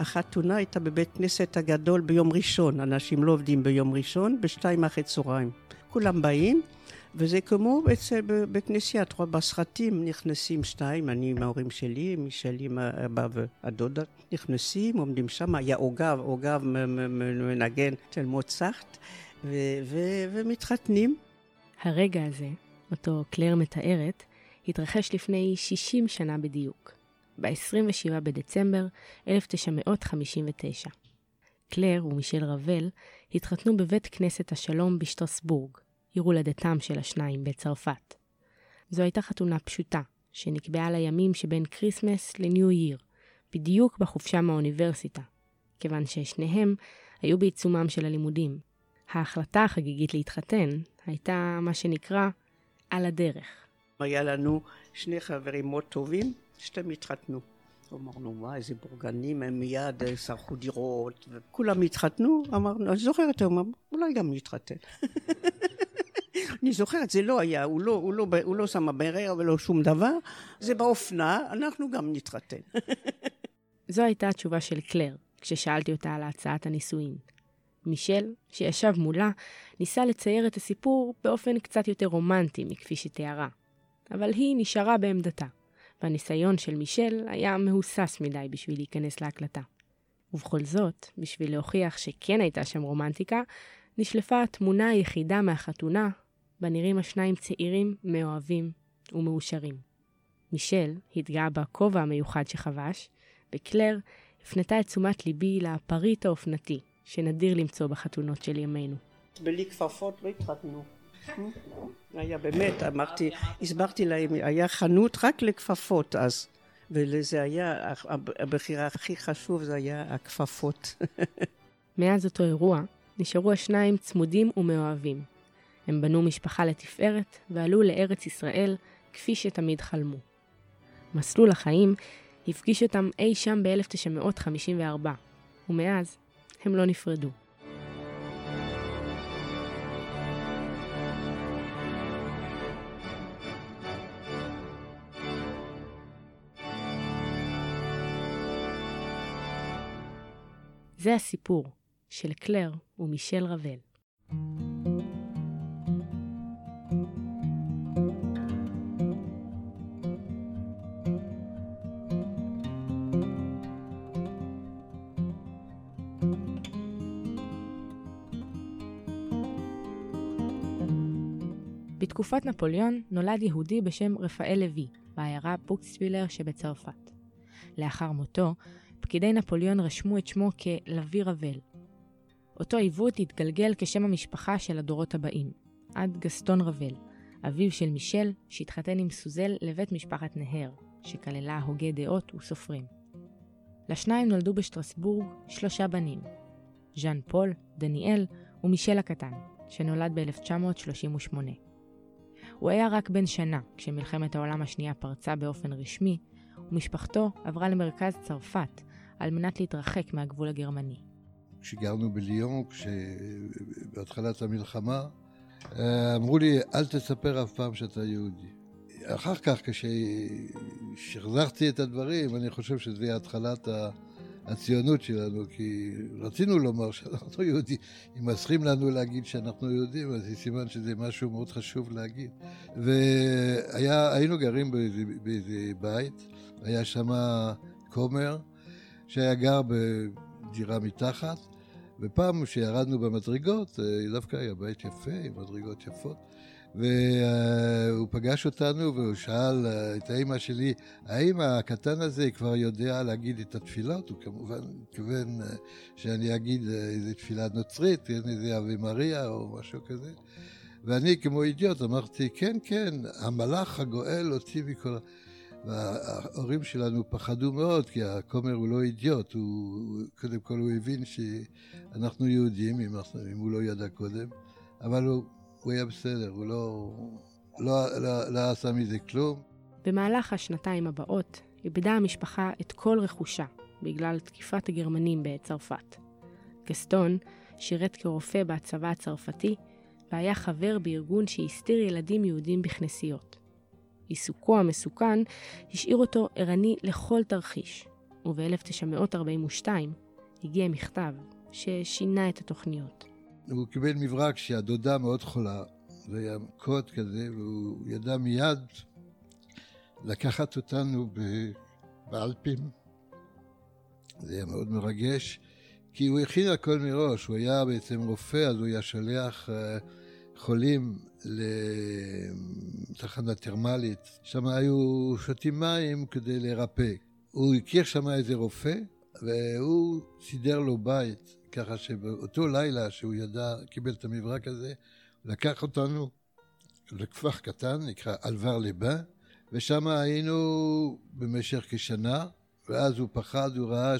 החתונה הייתה בבית כנסת הגדול ביום ראשון, אנשים לא עובדים ביום ראשון, בשתיים אחרי צהריים. כולם באים, וזה כמו אצל, בכנסייה, את רואה בסרטים נכנסים שתיים, אני עם ההורים שלי, מישל עם אבא והדודה, נכנסים, עומדים שם, היה עוגב, עוגב מנגן של מוצרט, ומתחתנים. הרגע הזה, אותו קלר מתארת, התרחש לפני 60 שנה בדיוק, ב-27 בדצמבר 1959. קלר ומישל רבל התחתנו בבית כנסת השלום בשטרסבורג, עיר הולדתם של השניים בצרפת. זו הייתה חתונה פשוטה, שנקבעה לימים שבין כריסמס לניו ייר, בדיוק בחופשה מהאוניברסיטה, כיוון ששניהם היו בעיצומם של הלימודים. ההחלטה החגיגית להתחתן הייתה מה שנקרא על הדרך. היה לנו שני חברים מאוד טובים, שתיהם התחתנו. אמרנו, מה, איזה בורגנים, הם מיד שרחו דירות, וכולם התחתנו, אמרנו, אני זוכרת, אמרנו, אולי גם נתחתן. אני זוכרת, זה לא היה, הוא לא, הוא לא, הוא לא שם ברר ולא שום דבר, זה באופנה, אנחנו גם נתחתן. זו הייתה התשובה של קלר, כששאלתי אותה על הצעת הנישואין. מישל, שישב מולה, ניסה לצייר את הסיפור באופן קצת יותר רומנטי מכפי שתיארה. אבל היא נשארה בעמדתה, והניסיון של מישל היה מהוסס מדי בשביל להיכנס להקלטה. ובכל זאת, בשביל להוכיח שכן הייתה שם רומנטיקה, נשלפה התמונה היחידה מהחתונה, בה נראים השניים צעירים, מאוהבים ומאושרים. מישל התגאה בכובע המיוחד שחבש, וקלר הפנתה את תשומת ליבי לפריט האופנתי, שנדיר למצוא בחתונות של ימינו. בלי כפפות לא התחתנו. היה באמת, אמרתי, הסברתי להם, היה חנות רק לכפפות אז. ולזה היה, הבחירה הכי חשוב זה היה הכפפות. מאז אותו אירוע, נשארו השניים צמודים ומאוהבים. הם בנו משפחה לתפארת ועלו לארץ ישראל כפי שתמיד חלמו. מסלול החיים הפגיש אותם אי שם ב-1954, ומאז הם לא נפרדו. זה הסיפור של קלר ומישל רבל. בתקופת נפוליאון נולד יהודי בשם רפאל לוי, בעיירה בוקסווילר שבצרפת. לאחר מותו, פקידי נפוליאון רשמו את שמו כלוי רבל. אותו עיוות התגלגל כשם המשפחה של הדורות הבאים, עד גסטון רבל, אביו של מישל, שהתחתן עם סוזל לבית משפחת נהר, שכללה הוגי דעות וסופרים. לשניים נולדו בשטרסבורג שלושה בנים, ז'אן פול, דניאל ומישל הקטן, שנולד ב-1938. הוא היה רק בן שנה כשמלחמת העולם השנייה פרצה באופן רשמי, ומשפחתו עברה למרכז צרפת על מנת להתרחק מהגבול הגרמני. כשגרנו בליון, בהתחלת המלחמה, אמרו לי, אל תספר אף פעם שאתה יהודי. אחר כך, כששחזרתי את הדברים, אני חושב שזה התחלת ה... הציונות שלנו, כי רצינו לומר שאנחנו יהודים. אם מסכים לנו להגיד שאנחנו יהודים, אז זה סימן שזה משהו מאוד חשוב להגיד. והיינו גרים באיזה, באיזה בית, היה שם כומר, שהיה גר בדירה מתחת, ופעם כשירדנו במדרגות, אה, דווקא היה בית יפה, עם מדרגות יפות, והוא פגש אותנו והוא שאל אה, את האימא שלי, האם הקטן הזה כבר יודע להגיד את התפילות? הוא כמובן התכוון אה, שאני אגיד איזה תפילה נוצרית, איזה אבי מריה או משהו כזה. ואני כמו אידיוט אמרתי, כן, כן, המלאך הגואל אותי מכל... וההורים שלנו פחדו מאוד, כי הכומר הוא לא אידיוט, הוא, קודם כל הוא הבין שאנחנו יהודים, אם, אנחנו, אם הוא לא ידע קודם, אבל הוא, הוא היה בסדר, הוא לא, לא, לא, לא עשה מזה כלום. במהלך השנתיים הבאות איבדה המשפחה את כל רכושה בגלל תקיפת הגרמנים בצרפת. גסטון שירת כרופא בצבא הצרפתי והיה חבר בארגון שהסתיר ילדים יהודים בכנסיות. עיסוקו המסוכן השאיר אותו ערני לכל תרחיש, וב-1942 הגיע מכתב ששינה את התוכניות. הוא קיבל מברק שהדודה מאוד חולה, זה היה קוד כזה, והוא ידע מיד לקחת אותנו באלפים. זה היה מאוד מרגש, כי הוא הכין הכל מראש, הוא היה בעצם רופא, אז הוא היה שולח אה, חולים לתחנה טרמלית, שם היו שותים מים כדי לרפא. הוא הכיר שם איזה רופא, והוא סידר לו בית, ככה שבאותו לילה שהוא ידע, קיבל את המברק הזה, לקח אותנו לכפר קטן, נקרא אלבר לבן, ושם היינו במשך כשנה, ואז הוא פחד, הוא ראה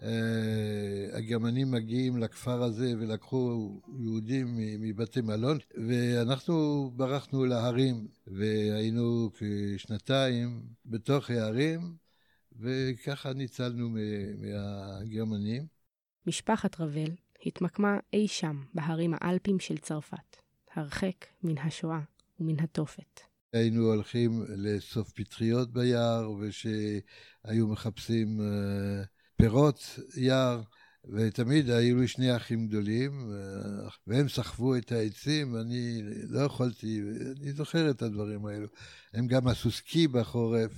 שהגרמנים מגיעים לכפר הזה ולקחו יהודים מבתי מלון, ואנחנו ברחנו להרים, והיינו כשנתיים בתוך הערים, וככה ניצלנו מהגרמנים. משפחת רבל התמקמה אי שם בהרים האלפיים של צרפת, הרחק מן השואה ומן התופת. היינו הולכים לאסוף פטריות ביער, ושהיו מחפשים אה, פירות יער, ותמיד היו לי שני אחים גדולים, והם סחבו את העצים, אני לא יכולתי, אני זוכר את הדברים האלו. הם גם עשו סקי בחורף,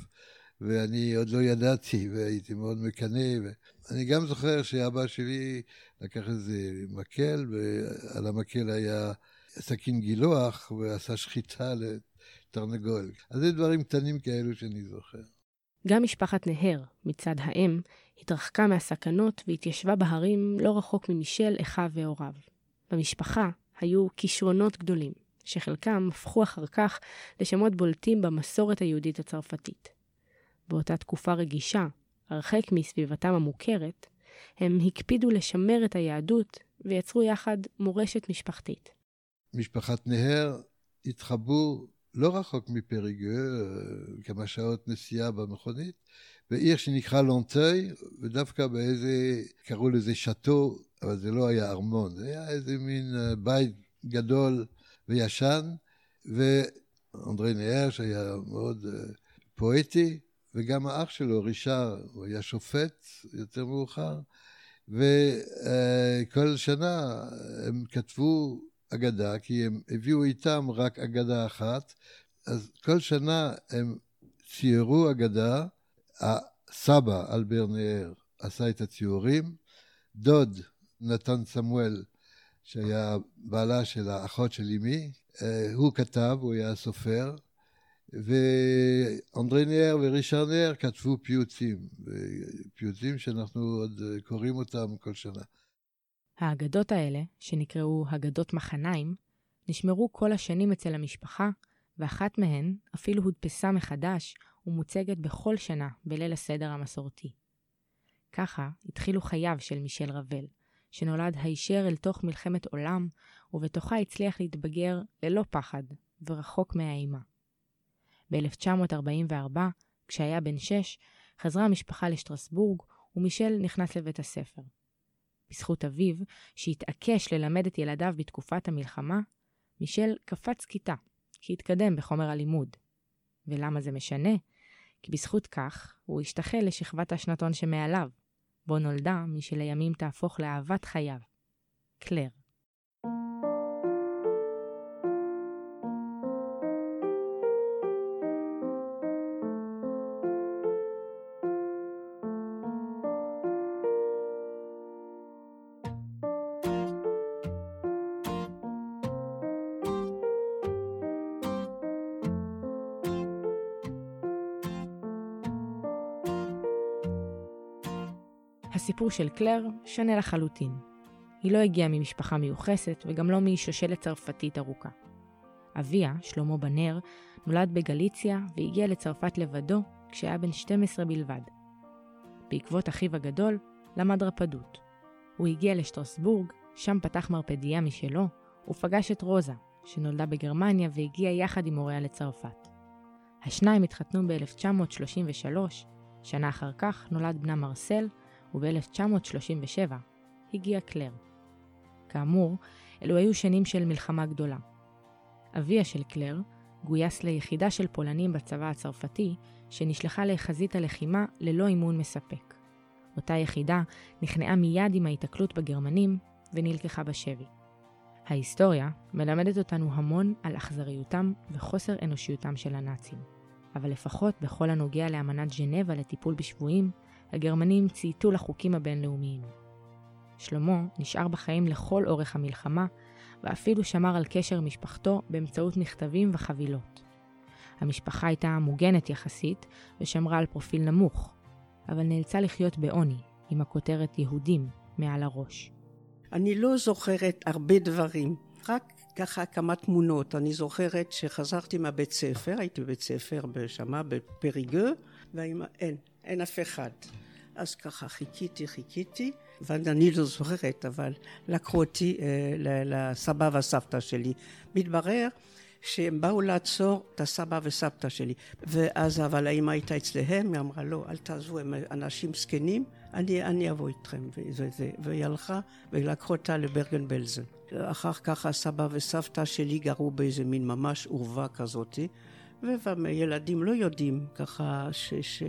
ואני עוד לא ידעתי, והייתי מאוד מקנא. אני גם זוכר שאבא שלי לקח איזה מקל, ועל המקל היה סכין גילוח, ועשה שחיטה תרנגול. אז זה דברים קטנים כאלו שאני זוכר. גם משפחת נהר, מצד האם, התרחקה מהסכנות והתיישבה בהרים לא רחוק ממישל, אחיו והוריו. במשפחה היו כישרונות גדולים, שחלקם הפכו אחר כך לשמות בולטים במסורת היהודית הצרפתית. באותה תקופה רגישה, הרחק מסביבתם המוכרת, הם הקפידו לשמר את היהדות ויצרו יחד מורשת משפחתית. משפחת נהר התחבאו לא רחוק מפריגו, אה, כמה שעות נסיעה במכונית, בעיר שנקרא לונטוי, ודווקא באיזה, קראו לזה שאטו, אבל זה לא היה ארמון, זה היה איזה מין אה, בית גדול וישן, ואנדרי נהר, שהיה מאוד אה, פואטי, וגם האח שלו, רישר, הוא היה שופט יותר מאוחר, וכל שנה הם כתבו אגדה, כי הם הביאו איתם רק אגדה אחת, אז כל שנה הם ציירו אגדה, הסבא, אלבר נאר, עשה את הציורים, דוד, נתן סמואל, שהיה בעלה של האחות של אמי, אה, הוא כתב, הוא היה סופר, ואנדרי נאר ורישר נאר כתבו פיוטים, פיוטים שאנחנו עוד קוראים אותם כל שנה. האגדות האלה, שנקראו אגדות מחניים, נשמרו כל השנים אצל המשפחה, ואחת מהן אפילו הודפסה מחדש ומוצגת בכל שנה בליל הסדר המסורתי. ככה התחילו חייו של מישל רבל, שנולד הישר אל תוך מלחמת עולם, ובתוכה הצליח להתבגר ללא פחד ורחוק מהאימה. ב-1944, כשהיה בן שש, חזרה המשפחה לשטרסבורג, ומישל נכנס לבית הספר. בזכות אביו, שהתעקש ללמד את ילדיו בתקופת המלחמה, מישל קפץ כיתה, כי התקדם בחומר הלימוד. ולמה זה משנה? כי בזכות כך, הוא השתחל לשכבת השנתון שמעליו, בו נולדה מי שלימים תהפוך לאהבת חייו, קלר. הסיפור של קלר שונה לחלוטין. היא לא הגיעה ממשפחה מיוחסת וגם לא משושלת צרפתית ארוכה. אביה, שלמה בנר, נולד בגליציה והגיע לצרפת לבדו כשהיה בן 12 בלבד. בעקבות אחיו הגדול, למד רפדות. הוא הגיע לשטרסבורג, שם פתח מרפדיה משלו, ופגש את רוזה, שנולדה בגרמניה והגיעה יחד עם הוריה לצרפת. השניים התחתנו ב-1933, שנה אחר כך נולד בנה מרסל, וב-1937 הגיע קלר. כאמור, אלו היו שנים של מלחמה גדולה. אביה של קלר גויס ליחידה של פולנים בצבא הצרפתי, שנשלחה לחזית הלחימה ללא אימון מספק. אותה יחידה נכנעה מיד עם ההיתקלות בגרמנים ונלקחה בשבי. ההיסטוריה מלמדת אותנו המון על אכזריותם וחוסר אנושיותם של הנאצים. אבל לפחות בכל הנוגע לאמנת ז'נבה לטיפול בשבויים, הגרמנים צייתו לחוקים הבינלאומיים. שלמה נשאר בחיים לכל אורך המלחמה, ואפילו שמר על קשר משפחתו באמצעות מכתבים וחבילות. המשפחה הייתה מוגנת יחסית, ושמרה על פרופיל נמוך, אבל נאלצה לחיות בעוני, עם הכותרת יהודים מעל הראש. אני לא זוכרת הרבה דברים, רק ככה כמה תמונות. אני זוכרת שחזרתי מהבית ספר, הייתי בבית ספר שמה בפריגו, ואין, אין אף אחד. אז ככה חיכיתי, חיכיתי, ואני לא זוכרת, אבל לקחו אותי אה, לסבא והסבתא שלי. מתברר שהם באו לעצור את הסבא וסבתא שלי. ואז אבל האמא הייתה אצלהם, היא אמרה לא, אל תעזבו, הם אנשים זקנים, אני, אני אבוא איתכם. והיא הלכה ולקחו אותה לברגן בלזן. אחר כך הסבא וסבתא שלי גרו באיזה מין ממש עורבה כזאתי, וילדים לא יודעים ככה ש... ש...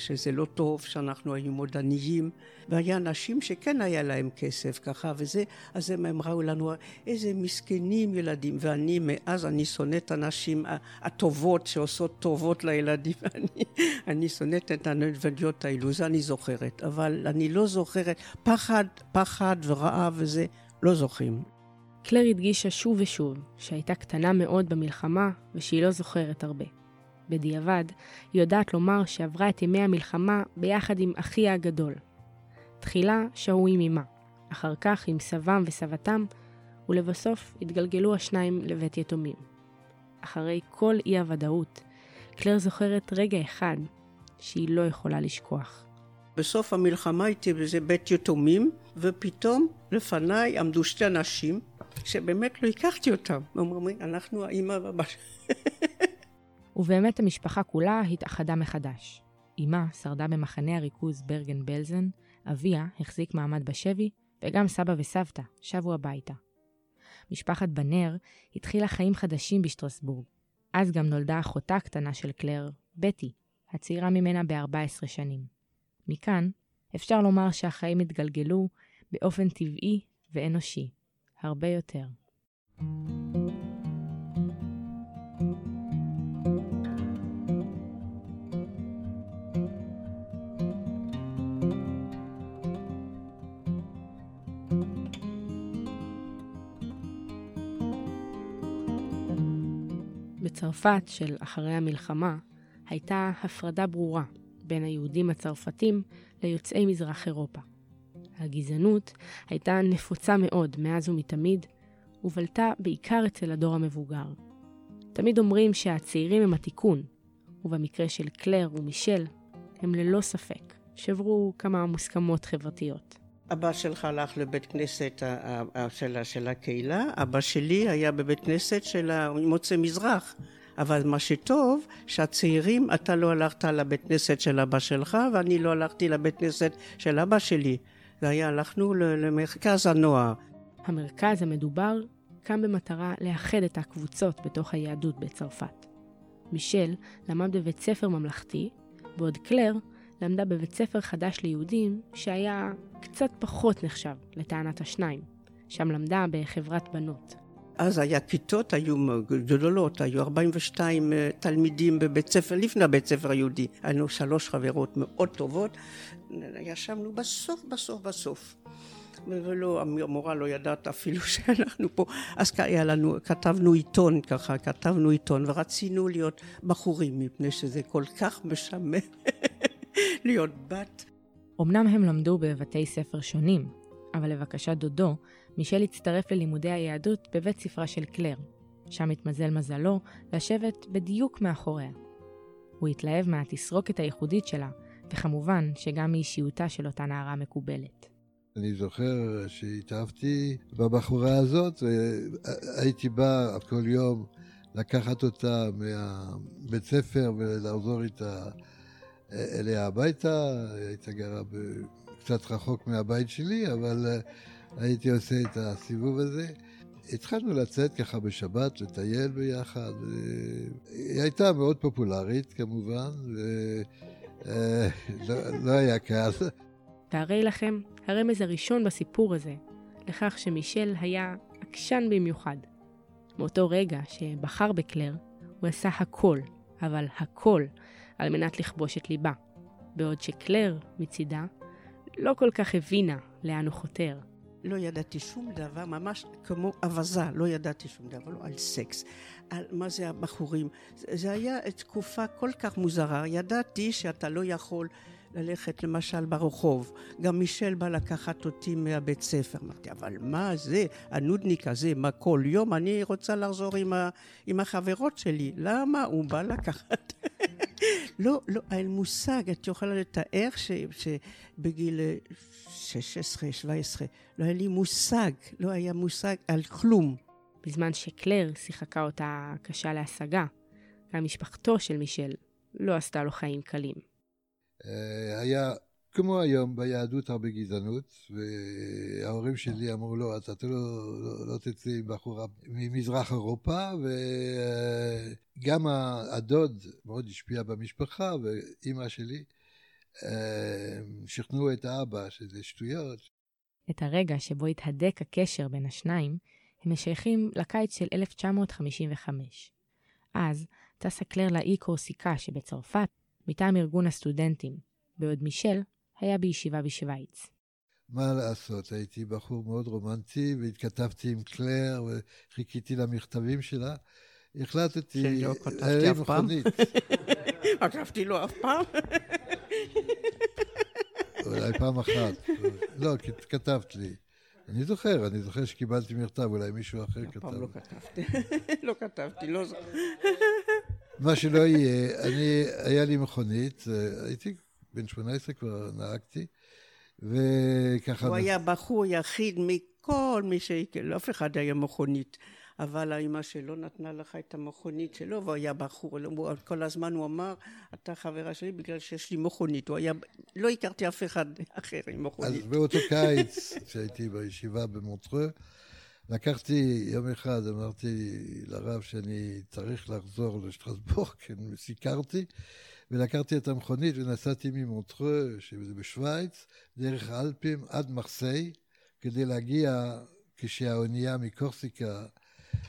שזה לא טוב, שאנחנו היינו מאוד עניים, והיה אנשים שכן היה להם כסף ככה וזה, אז הם אמרו לנו, איזה מסכנים ילדים, ואני, מאז אני שונאת הנשים הטובות שעושות טובות לילדים, אני, אני שונאת את הנדבדיות האלו, זה אני זוכרת, אבל אני לא זוכרת, פחד, פחד ורעב וזה, לא זוכרים. קלר הדגישה שוב ושוב שהייתה קטנה מאוד במלחמה ושהיא לא זוכרת הרבה. בדיעבד, היא יודעת לומר שעברה את ימי המלחמה ביחד עם אחיה הגדול. תחילה שהו עם אמה, אחר כך עם סבם וסבתם, ולבסוף התגלגלו השניים לבית יתומים. אחרי כל אי הוודאות, קלר זוכרת רגע אחד שהיא לא יכולה לשכוח. בסוף המלחמה הייתי באיזה בית יתומים, ופתאום לפניי עמדו שתי אנשים, שבאמת לא הכרתי אותם. אומרים, אנחנו האימא והבא... ובאמת המשפחה כולה התאחדה מחדש. אמה שרדה במחנה הריכוז ברגן בלזן, אביה החזיק מעמד בשבי, וגם סבא וסבתא שבו הביתה. משפחת בנר התחילה חיים חדשים בשטרסבורג. אז גם נולדה אחותה הקטנה של קלר, בטי, הצעירה ממנה ב-14 שנים. מכאן אפשר לומר שהחיים התגלגלו באופן טבעי ואנושי, הרבה יותר. thank you בצרפת של אחרי המלחמה הייתה הפרדה ברורה בין היהודים הצרפתים ליוצאי מזרח אירופה. הגזענות הייתה נפוצה מאוד מאז ומתמיד, ובלטה בעיקר אצל הדור המבוגר. תמיד אומרים שהצעירים הם התיקון, ובמקרה של קלר ומישל, הם ללא ספק שברו כמה מוסכמות חברתיות. אבא שלך הלך לבית כנסת של, של הקהילה, אבא שלי היה בבית כנסת של מוצא מזרח. אבל מה שטוב, שהצעירים, אתה לא הלכת לבית כנסת של אבא שלך, ואני לא הלכתי לבית כנסת של אבא שלי. זה היה, הלכנו למרכז הנוער. המרכז המדובר קם במטרה לאחד את הקבוצות בתוך היהדות בצרפת. מישל למד בבית ספר ממלכתי, בעוד קלר למדה בבית ספר חדש ליהודים, שהיה קצת פחות נחשב, לטענת השניים. שם למדה בחברת בנות. אז היה כיתות, היו גדולות, היו 42 אה, תלמידים בבית ספר, לפני הבית ספר היהודי. היינו שלוש חברות מאוד טובות, ישבנו בסוף, בסוף, בסוף. ולא, המורה לא ידעת אפילו שאנחנו פה. אז היה לנו, כתבנו עיתון ככה, כתבנו עיתון, ורצינו להיות בחורים, מפני שזה כל כך משעמם להיות בת. אמנם הם למדו בבתי ספר שונים, אבל לבקשת דודו, מישל הצטרף ללימודי היהדות בבית ספרה של קלר, שם התמזל מזלו לשבת בדיוק מאחוריה. הוא התלהב מהתסרוקת הייחודית שלה, וכמובן שגם מאישיותה של אותה נערה מקובלת. אני זוכר שהתאהבתי בבחורה הזאת, והייתי בא כל יום לקחת אותה מהבית ספר ולחזור איתה אליה הביתה, הייתה גרה קצת רחוק מהבית שלי, אבל הייתי עושה את הסיבוב הזה. התחלנו לצאת ככה בשבת, לטייל ביחד. היא הייתה מאוד פופולרית כמובן, ולא לא היה קל. והרי לכם הרמז הראשון בסיפור הזה, לכך שמישל היה עקשן במיוחד. מאותו רגע שבחר בקלר, הוא עשה הכל, אבל הכל, על מנת לכבוש את ליבה. בעוד שקלר, מצידה, לא כל כך הבינה לאן הוא חותר. לא ידעתי שום דבר, ממש כמו אווזה, לא ידעתי שום דבר, לא על סקס, על מה זה הבחורים. זה היה תקופה כל כך מוזרה, ידעתי שאתה לא יכול ללכת למשל ברחוב. גם מישל בא לקחת אותי מהבית ספר. אמרתי, אבל מה זה, הנודניק הזה, מה כל יום אני רוצה לחזור עם, ה, עם החברות שלי. למה? הוא בא לקחת. לא, לא, אין מושג, את יכולה לתאר ש, שבגיל 16, 17, לא היה לי מושג, לא היה מושג על כלום. בזמן שקלר שיחקה אותה קשה להשגה, גם משפחתו של מישל לא עשתה לו חיים קלים. אה, היה כמו היום ביהדות הרבה גזענות, וההורים שלי אמרו לו, אתה לא, לא, לא תצא עם בחורה ממזרח אירופה, וגם הדוד מאוד השפיע במשפחה, ואימא שלי אה, שכנעו את האבא שזה שטויות. את הרגע שבו התהדק הקשר בין השניים, הם משייכים לקיץ של 1955. אז טסה קלר לאי קורסיקה שבצרפת, מטעם ארגון הסטודנטים, בעוד מישל היה בישיבה בשוויץ. מה לעשות, הייתי בחור מאוד רומנטי, והתכתבתי עם קלר, וחיכיתי למכתבים שלה. החלטתי... שלא כתבתי אף פעם? כתבתי לו אף פעם? אולי פעם אחת. לא, כתבת לי. אני זוכר, אני זוכר שקיבלתי מכתב, אולי מישהו אחר כתב. הפעם לא כתבתי. לא כתבתי, לא זוכר. מה שלא יהיה, אני, היה לי מכונית, אה, הייתי בן 18 כבר נהגתי, וככה... הוא היה בחור יחיד מכל מי ש... לא אף אחד היה מכונית. אבל האמא שלו נתנה לך את המכונית שלו, והוא היה בחור, כל הזמן הוא אמר, אתה חברה שלי בגלל שיש לי מכונית. הוא היה, לא הכרתי אף אחד אחר עם מכונית. אז באותו קיץ, כשהייתי בישיבה במונטרה, לקחתי יום אחד, אמרתי לרב שאני צריך לחזור לשטרסבורג, כי סיקרתי, ולקחתי את המכונית ונסעתי ממונטרה, שזה בשוויץ, דרך האלפים עד מרסיי, כדי להגיע, כשהאונייה מקורסיקה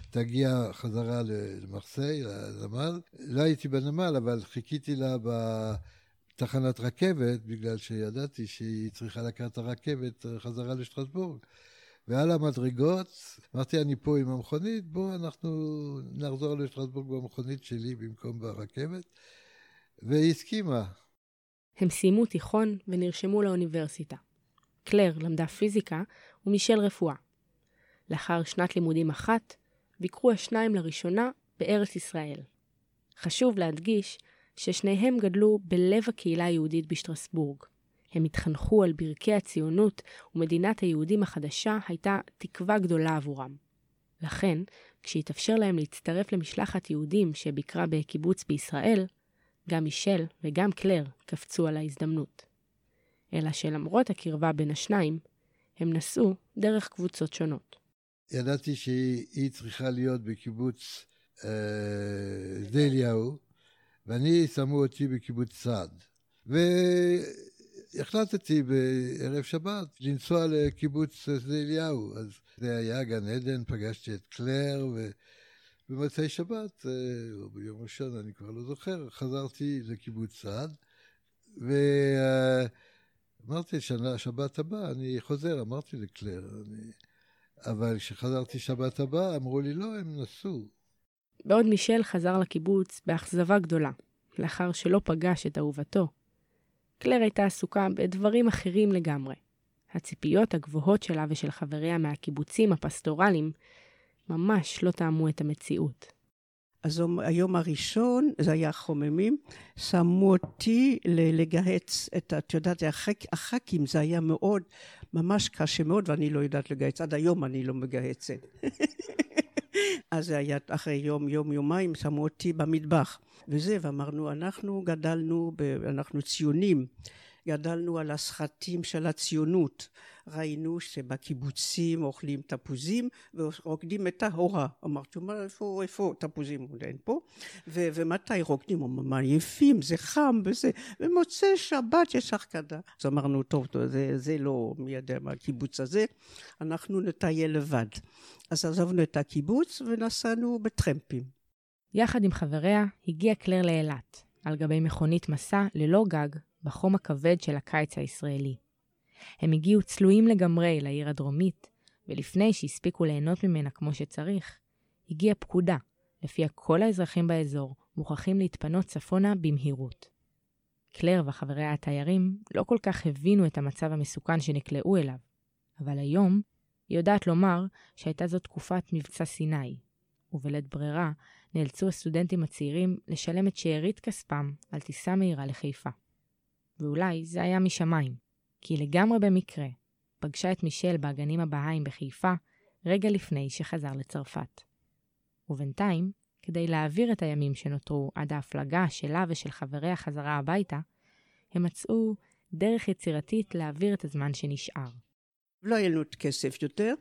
תגיע חזרה למרסיי, לנמל. לא הייתי בנמל, אבל חיכיתי לה בתחנת רכבת, בגלל שידעתי שהיא צריכה לקחת את הרכבת חזרה לשטרסבורג. ועל המדרגות, אמרתי, אני פה עם המכונית, בואו אנחנו נחזור לשטרסבורג במכונית שלי במקום ברכבת, והיא הסכימה. הם סיימו תיכון ונרשמו לאוניברסיטה. קלר למדה פיזיקה ומישל רפואה. לאחר שנת לימודים אחת, ביקרו השניים לראשונה בארץ ישראל. חשוב להדגיש ששניהם גדלו בלב הקהילה היהודית בשטרסבורג. הם התחנכו על ברכי הציונות, ומדינת היהודים החדשה הייתה תקווה גדולה עבורם. לכן, כשהתאפשר להם להצטרף למשלחת יהודים שביקרה בקיבוץ בישראל, גם מישל וגם קלר קפצו על ההזדמנות. אלא שלמרות הקרבה בין השניים, הם נסעו דרך קבוצות שונות. ידעתי שהיא צריכה להיות בקיבוץ אה, שדה אליהו, ואני שמו אותי בקיבוץ סעד. והחלטתי בערב שבת לנסוע לקיבוץ שדה אליהו. אז זה היה גן עדן, פגשתי את קלר, ובמוצאי שבת, או ביום ראשון, אני כבר לא זוכר, חזרתי לקיבוץ סעד, ואמרתי, שבת הבאה אני חוזר, אמרתי לקלר, אני... אבל כשחזרתי שבת הבאה, אמרו לי, לא, הם נסעו. בעוד מישל חזר לקיבוץ באכזבה גדולה, לאחר שלא פגש את אהובתו, קלר הייתה עסוקה בדברים אחרים לגמרי. הציפיות הגבוהות שלה ושל חבריה מהקיבוצים הפסטורליים ממש לא טעמו את המציאות. אז היום הראשון, זה היה חוממים, שמו אותי לגהץ את, את יודעת, הח"כים, זה היה מאוד, ממש קשה מאוד, ואני לא יודעת לגהץ, עד היום אני לא מגהצת. אז זה היה אחרי יום, יום, יומיים, שמו אותי במטבח. וזה, ואמרנו, אנחנו גדלנו, אנחנו ציונים. גדלנו על הסרטים של הציונות. ראינו שבקיבוצים אוכלים תפוזים ורוקדים את ההורה. אמרתי, מה, איפה, איפה תפוזים? אין פה. ו- ומתי רוקדים? אמרנו, יפים, זה חם וזה. ומוצאי שבת יש החקדה. אז אמרנו, טוב, טוב זה, זה לא מי יודע מה הקיבוץ הזה, אנחנו נטייל לבד. אז עזבנו את הקיבוץ ונסענו בטרמפים. יחד עם חבריה הגיעה קלר לאילת, על גבי מכונית מסע ללא גג בחום הכבד של הקיץ הישראלי. הם הגיעו צלויים לגמרי לעיר הדרומית, ולפני שהספיקו ליהנות ממנה כמו שצריך, הגיעה פקודה, לפיה כל האזרחים באזור מוכרחים להתפנות צפונה במהירות. קלר וחבריה התיירים לא כל כך הבינו את המצב המסוכן שנקלעו אליו, אבל היום היא יודעת לומר שהייתה זו תקופת מבצע סיני, ובלית ברירה נאלצו הסטודנטים הצעירים לשלם את שארית כספם על טיסה מהירה לחיפה. ואולי זה היה משמיים, כי לגמרי במקרה פגשה את מישל באגנים הבהאיים בחיפה רגע לפני שחזר לצרפת. ובינתיים, כדי להעביר את הימים שנותרו עד ההפלגה שלה ושל חבריה חזרה הביתה, הם מצאו דרך יצירתית להעביר את הזמן שנשאר. לא היה לנו כסף יותר,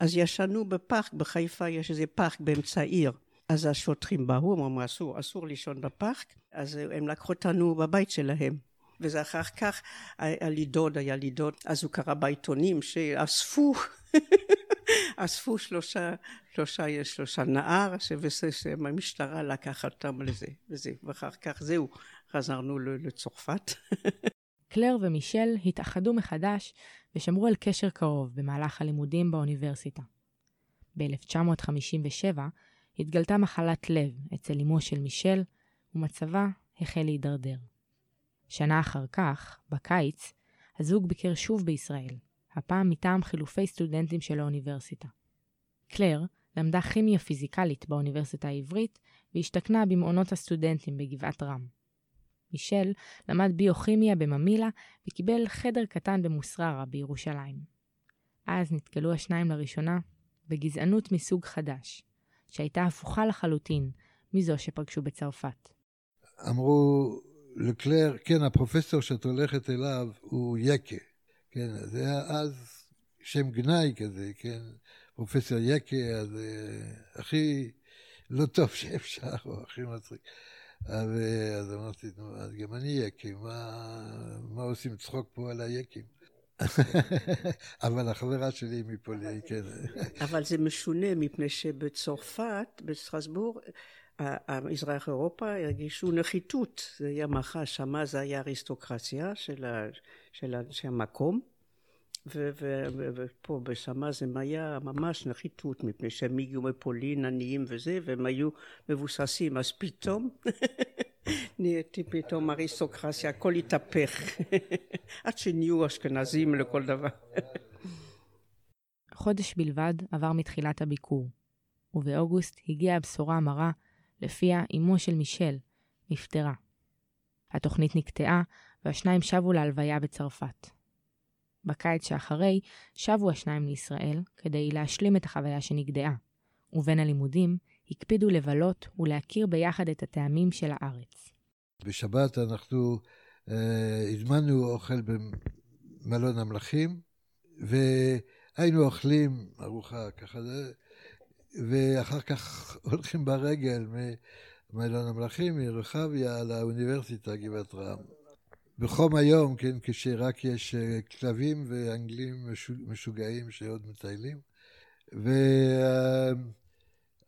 אז ישנו בפארק, בחיפה יש איזה פארק באמצע העיר. אז השוטרים באו, הם אמרו אסור, אסור לישון בפארק, אז הם לקחו אותנו בבית שלהם. וזה אחר כך, היה לי דוד, היה לי דוד, אז הוא קרא בעיתונים שאספו, אספו שלושה, שלושה, שלושה נער, שהמשטרה לקחה אותם לזה, וזה, ואחר כך זהו, חזרנו לצרפת. קלר ומישל התאחדו מחדש ושמרו על קשר קרוב במהלך הלימודים באוניברסיטה. ב-1957 התגלתה מחלת לב אצל אמו של מישל, ומצבה החל להידרדר. שנה אחר כך, בקיץ, הזוג ביקר שוב בישראל, הפעם מטעם חילופי סטודנטים של האוניברסיטה. קלר למדה כימיה פיזיקלית באוניברסיטה העברית והשתכנה במעונות הסטודנטים בגבעת רם. מישל למד ביוכימיה בממילה וקיבל חדר קטן במוסררה בירושלים. אז נתקלו השניים לראשונה בגזענות מסוג חדש, שהייתה הפוכה לחלוטין מזו שפגשו בצרפת. אמרו לקלר, כן, הפרופסור שאת הולכת אליו הוא יקה. כן, זה היה אז שם גנאי כזה, כן, פרופסור יקה, אז uh, הכי לא טוב שאפשר, או הכי מצחיק. אז, אז אמרתי, נו, אז גם אני יקה, מה, מה עושים צחוק פה על היקים? אבל החברה שלי מפולין, כן. אבל זה משונה, מפני שבצרפת, בסטרסבורג, המזרח אירופה הרגישו נחיתות, זה היה מחש, שמה זה היה אריסטוקרטיה של, ה, של אנשי המקום, ופה בשמה זה היה ממש נחיתות, מפני שהם הגיעו מפולין עניים וזה, והם היו מבוססים, אז פתאום נהייתי פתאום אריסטוקרטיה, הכל התהפך, עד שנהיו אשכנזים לכל דבר. חודש בלבד עבר מתחילת הביקור, ובאוגוסט הגיעה הבשורה המרה לפיה אמו של מישל נפטרה. התוכנית נקטעה, והשניים שבו להלוויה בצרפת. בקיץ שאחרי, שבו השניים לישראל כדי להשלים את החוויה שנגדעה, ובין הלימודים הקפידו לבלות ולהכיר ביחד את הטעמים של הארץ. בשבת אנחנו אה, הזמנו אוכל במלון המלכים, והיינו אוכלים ארוחה ככה, ואחר כך הולכים ברגל ממלון המלכים, מרחביה, לאוניברסיטה, גבעת רם. בחום היום, כן, כשרק יש אה, כלבים ואנגלים משוגעים שעוד מטיילים.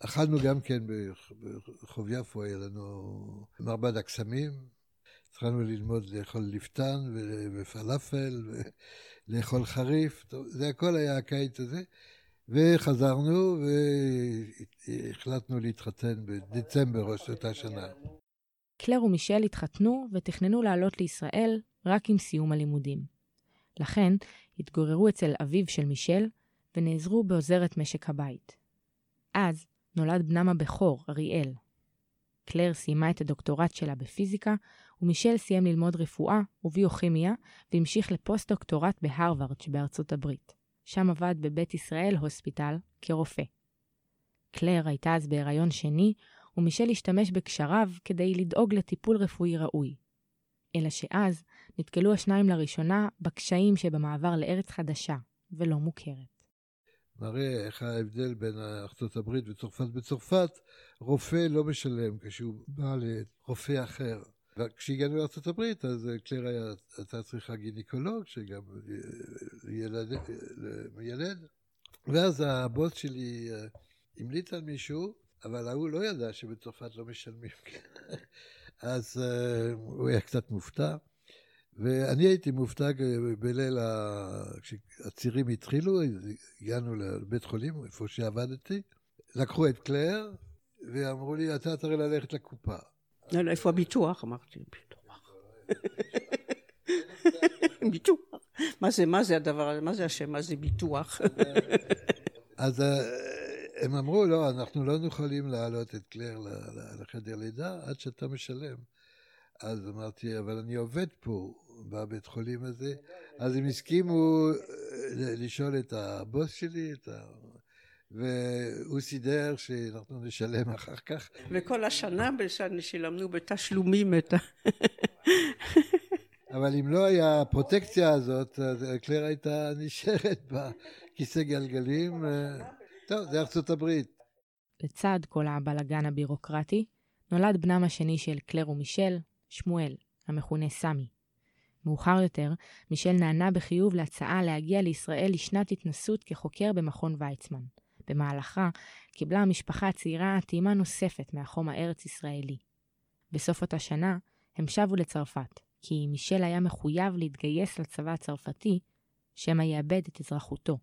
ואכלנו גם כן ברחוב יפו, היה לנו מרבד הקסמים. התחלנו ללמוד לאכול ליפתן ופלאפל ולאכול חריף. זה הכל היה הקיץ הזה. וחזרנו והחלטנו להתחתן בדצמבר של אותה שנה. קלר ומישל התחתנו ותכננו לעלות לישראל רק עם סיום הלימודים. לכן התגוררו אצל אביו של מישל ונעזרו בעוזרת משק הבית. אז נולד בנם הבכור, אריאל. קלר סיימה את הדוקטורט שלה בפיזיקה, ומישל סיים ללמוד רפואה וביוכימיה, והמשיך לפוסט-דוקטורט בהרווארד שבארצות הברית. שם עבד בבית ישראל הוספיטל כרופא. קלר הייתה אז בהיריון שני, ומישל השתמש בקשריו כדי לדאוג לטיפול רפואי ראוי. אלא שאז נתקלו השניים לראשונה בקשיים שבמעבר לארץ חדשה ולא מוכרת. מראה איך ההבדל בין הברית וצרפת. בצרפת רופא לא משלם כשהוא בא לרופא אחר. וכשהגענו לארצות הברית, אז קלר היה, הייתה צריכה גינקולוג, שגם ילד, ילד. ואז הבוס שלי אה, המליץ על מישהו, אבל ההוא לא ידע שבצרפת לא משלמים. אז הוא היה קצת מופתע. ואני הייתי מופתע בליל, כשהצירים התחילו, הגענו לבית חולים, איפה שעבדתי, לקחו את קלר, ואמרו לי, אתה צריך ללכת לקופה. לא, לא, איפה הביטוח? אמרתי, ביטוח. ביטוח. מה זה, מה זה הדבר הזה? מה זה השם? מה זה ביטוח? אז אה, הם אמרו, לא, אנחנו לא יכולים להעלות את קלר לחדר לידה עד שאתה משלם. אז אמרתי, אבל אני עובד פה, בבית חולים הזה, אז הם הסכימו אה, לשאול את הבוס שלי, את ה... והוא סידר שאנחנו נשלם אחר כך. וכל השנה שילמנו בתשלומים את ה... אבל אם לא היה הפרוטקציה הזאת, אז קלר הייתה נשארת בכיסא גלגלים. טוב, זה ארצות הברית. לצד כל הבלגן הבירוקרטי, נולד בנם השני של קלר ומישל, שמואל, המכונה סמי. מאוחר יותר, מישל נענה בחיוב להצעה להגיע לישראל לשנת התנסות כחוקר במכון ויצמן. במהלכה קיבלה המשפחה הצעירה טעימה נוספת מהחום הארץ-ישראלי. בסוף אותה שנה הם שבו לצרפת, כי מישל היה מחויב להתגייס לצבא הצרפתי, שמא יאבד את אזרחותו.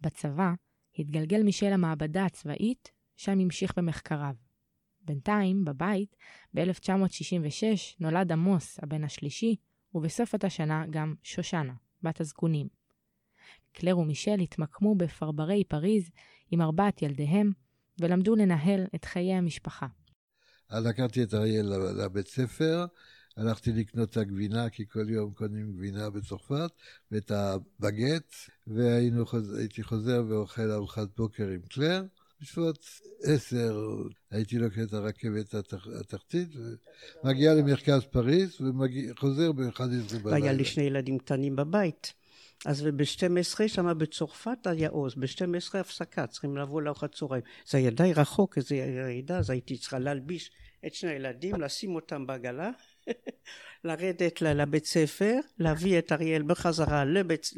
בצבא התגלגל מישל למעבדה הצבאית, שם המשיך במחקריו. בינתיים, בבית, ב-1966 נולד עמוס, הבן השלישי, ובסוף אותה שנה גם שושנה, בת הזקונים. קלר ומישל התמקמו בפרברי פריז עם ארבעת ילדיהם, ולמדו לנהל את חיי המשפחה. אז לקחתי את אריאל לבית ספר, הלכתי לקנות את הגבינה, כי כל יום קונים גבינה בצרפת, ואת הבגט, והייתי חוזר ואוכל ארוחת בוקר עם קלר. בשעות עשר הייתי לוקח את הרכבת התחתית, ומגיע למרכז פריז, וחוזר ב-11 בלילה. והיה לי שני ילדים קטנים בבית. אז ב-12 שם בצרפת היה עוז, ב-12 הפסקה, צריכים לבוא לארוחת צהריים. זה היה די רחוק, איזו ירידה, אז הייתי צריכה להלביש את שני הילדים, לשים אותם בעגלה, לרדת לבית ספר, להביא את אריאל בחזרה לבית,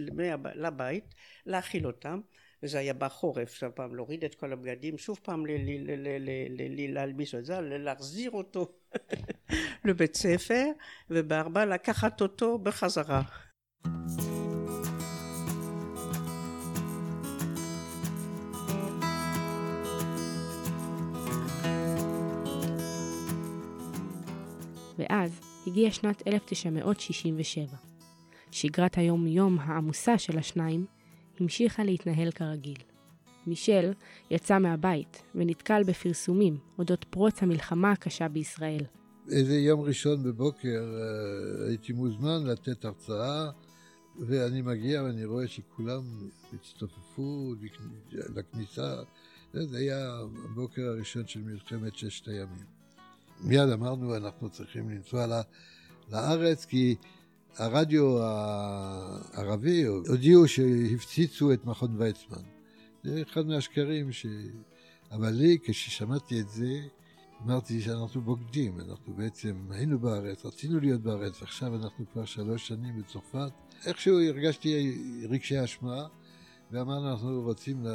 לבית, להאכיל אותם. וזה היה בחורף, שוב פעם להוריד את כל הבגדים, שוב פעם להלביש את זה, להחזיר אותו לבית ספר, ובארבע לקחת אותו בחזרה. ואז הגיעה שנת 1967. שגרת היום-יום העמוסה של השניים המשיכה להתנהל כרגיל. מישל יצא מהבית ונתקל בפרסומים אודות פרוץ המלחמה הקשה בישראל. איזה יום ראשון בבוקר אה, הייתי מוזמן לתת הרצאה ואני מגיע ואני רואה שכולם הצטופפו לכניסה. זה היה הבוקר הראשון של מלחמת ששת הימים. מיד אמרנו, אנחנו צריכים לנסוע לארץ, כי הרדיו הערבי הודיעו שהפציצו את מכון ויצמן. זה אחד מהשקרים ש... אבל לי, כששמעתי את זה, אמרתי שאנחנו בוגדים, אנחנו בעצם היינו בארץ, רצינו להיות בארץ, עכשיו אנחנו כבר שלוש שנים בצרפת. איכשהו הרגשתי רגשי אשמה, ואמרנו אנחנו רוצים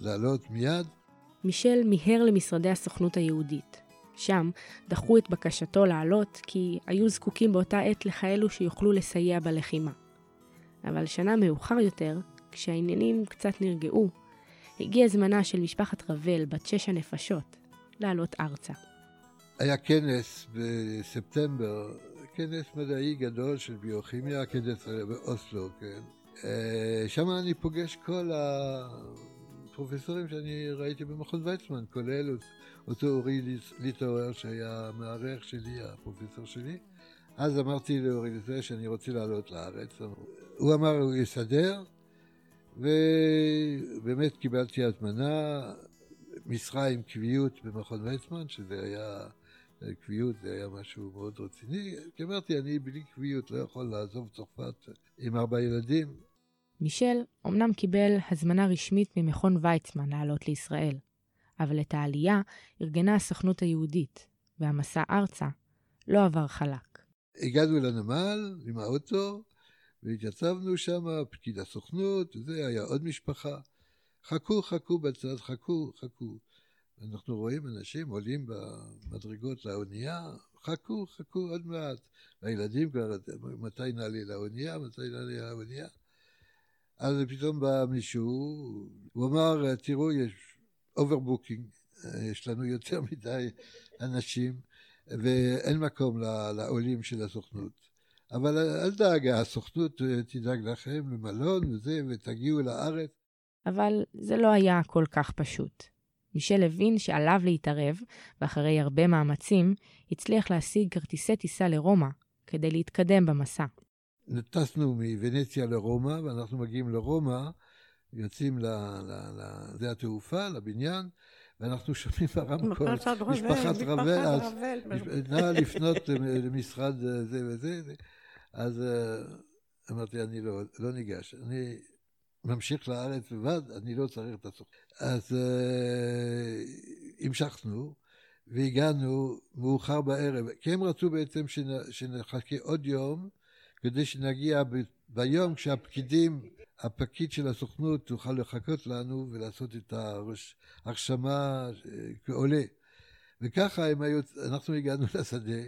לעלות מיד. מישל מיהר למשרדי הסוכנות היהודית. שם דחו את בקשתו לעלות כי היו זקוקים באותה עת לכאלו שיוכלו לסייע בלחימה. אבל שנה מאוחר יותר, כשהעניינים קצת נרגעו, הגיע זמנה של משפחת רבל בת שש הנפשות לעלות ארצה. היה כנס בספטמבר, כנס מדעי גדול של ביוכימיה, כנס באוסלו, כן. אה, שם אני פוגש כל הפרופסורים שאני ראיתי במכון ויצמן, כולל אותו אורי ליטאוור שהיה המארח שלי, הפרופסור שלי. אז אמרתי לאורי ליטאוור שאני רוצה לעלות לארץ. הוא אמר, הוא יסדר, ובאמת קיבלתי הזמנה, משרה עם קביעות במכון ויצמן, שזה היה קביעות זה היה משהו מאוד רציני. כי אמרתי, אני בלי קביעות לא יכול לעזוב צרפת עם ארבעה ילדים. מישל אמנם קיבל הזמנה רשמית ממכון ויצמן לעלות לישראל, אבל את העלייה ארגנה הסוכנות היהודית, והמסע ארצה לא עבר חלק. הגענו לנמל עם האוטו, והתייצבנו שם, פקיד הסוכנות, וזה היה עוד משפחה. חכו, חכו בצד, חכו, חכו. אנחנו רואים אנשים עולים במדרגות לאונייה, חכו, חכו עוד מעט. והילדים כבר, מתי נעלה לאונייה, מתי נעלה לאונייה. אז פתאום בא מישהו, הוא אמר, תראו, יש overbooking, יש לנו יותר מדי אנשים, ואין מקום לעולים של הסוכנות. אבל אל דאגה, הסוכנות תדאג לכם למלון וזה, ותגיעו לארץ. אבל זה לא היה כל כך פשוט. מישל הבין שעליו להתערב, ואחרי הרבה מאמצים, הצליח להשיג כרטיסי טיסה לרומא כדי להתקדם במסע. טסנו מוונציה לרומא, ואנחנו מגיעים לרומא, יוצאים לשדה התעופה, לבניין, ואנחנו שומעים ברמקול, משפחת רבל, נא לפנות למשרד זה וזה, אז אה, אמרתי, אני לא, לא ניגש, אני ממשיך לארץ לבד, אני לא צריך את הסוכנות. אז uh, המשכנו, והגענו מאוחר בערב, כי הם רצו בעצם שנחכה עוד יום, כדי שנגיע ב, ביום כשהפקידים, הפקיד של הסוכנות יוכל לחכות לנו ולעשות את ההרשמה אה, כעולה. וככה הם היו, אנחנו הגענו לשדה,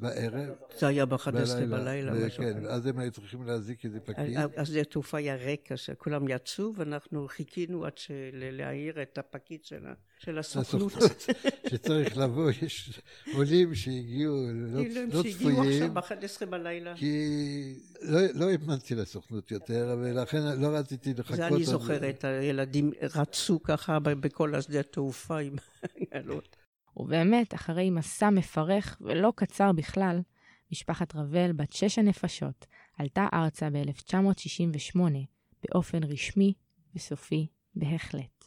בערב. זה היה ב-11 בלילה. כן, אז הם היו צריכים להזיק איזה פקיד. אז שדה התעופה היה ריק, אז כולם יצאו, ואנחנו חיכינו עד להעיר את הפקיד של הסוכנות. שצריך לבוא, יש עולים שהגיעו לא, לא צפויים. שהגיעו עכשיו ב-11 בלילה. כי לא, לא האמנתי לסוכנות יותר, ולכן לא רציתי לחכות. זה אני זוכרת, הילדים רצו ככה בכל השדה התעופה עם עגלות. ובאמת, אחרי מסע מפרך ולא קצר בכלל, משפחת רבל, בת שש הנפשות, עלתה ארצה ב-1968 באופן רשמי וסופי בהחלט.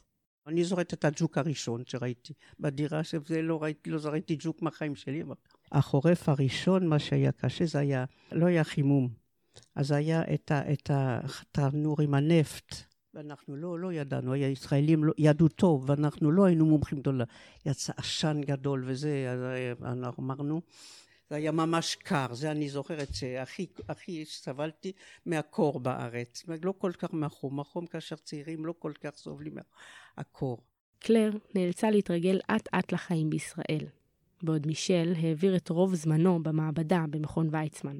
אני זוכרת את הג'וק הראשון שראיתי בדירה, שזה לא ראיתי, לא זרעתי ג'וק מהחיים שלי. החורף הראשון, מה שהיה קשה, זה היה, לא היה חימום. אז היה את התנור עם הנפט, ואנחנו לא, לא ידענו, הישראלים לא, ידעו טוב, ואנחנו לא היינו מומחים גדולה. יצא עשן גדול וזה, אז אנחנו אמרנו, זה היה ממש קר, זה אני זוכרת שהכי הכי סבלתי מהקור בארץ, לא כל כך מהחום, החום כאשר צעירים לא כל כך סובלים מהקור. קלר נאלצה להתרגל אט אט לחיים בישראל, בעוד מישל העביר את רוב זמנו במעבדה במכון ויצמן.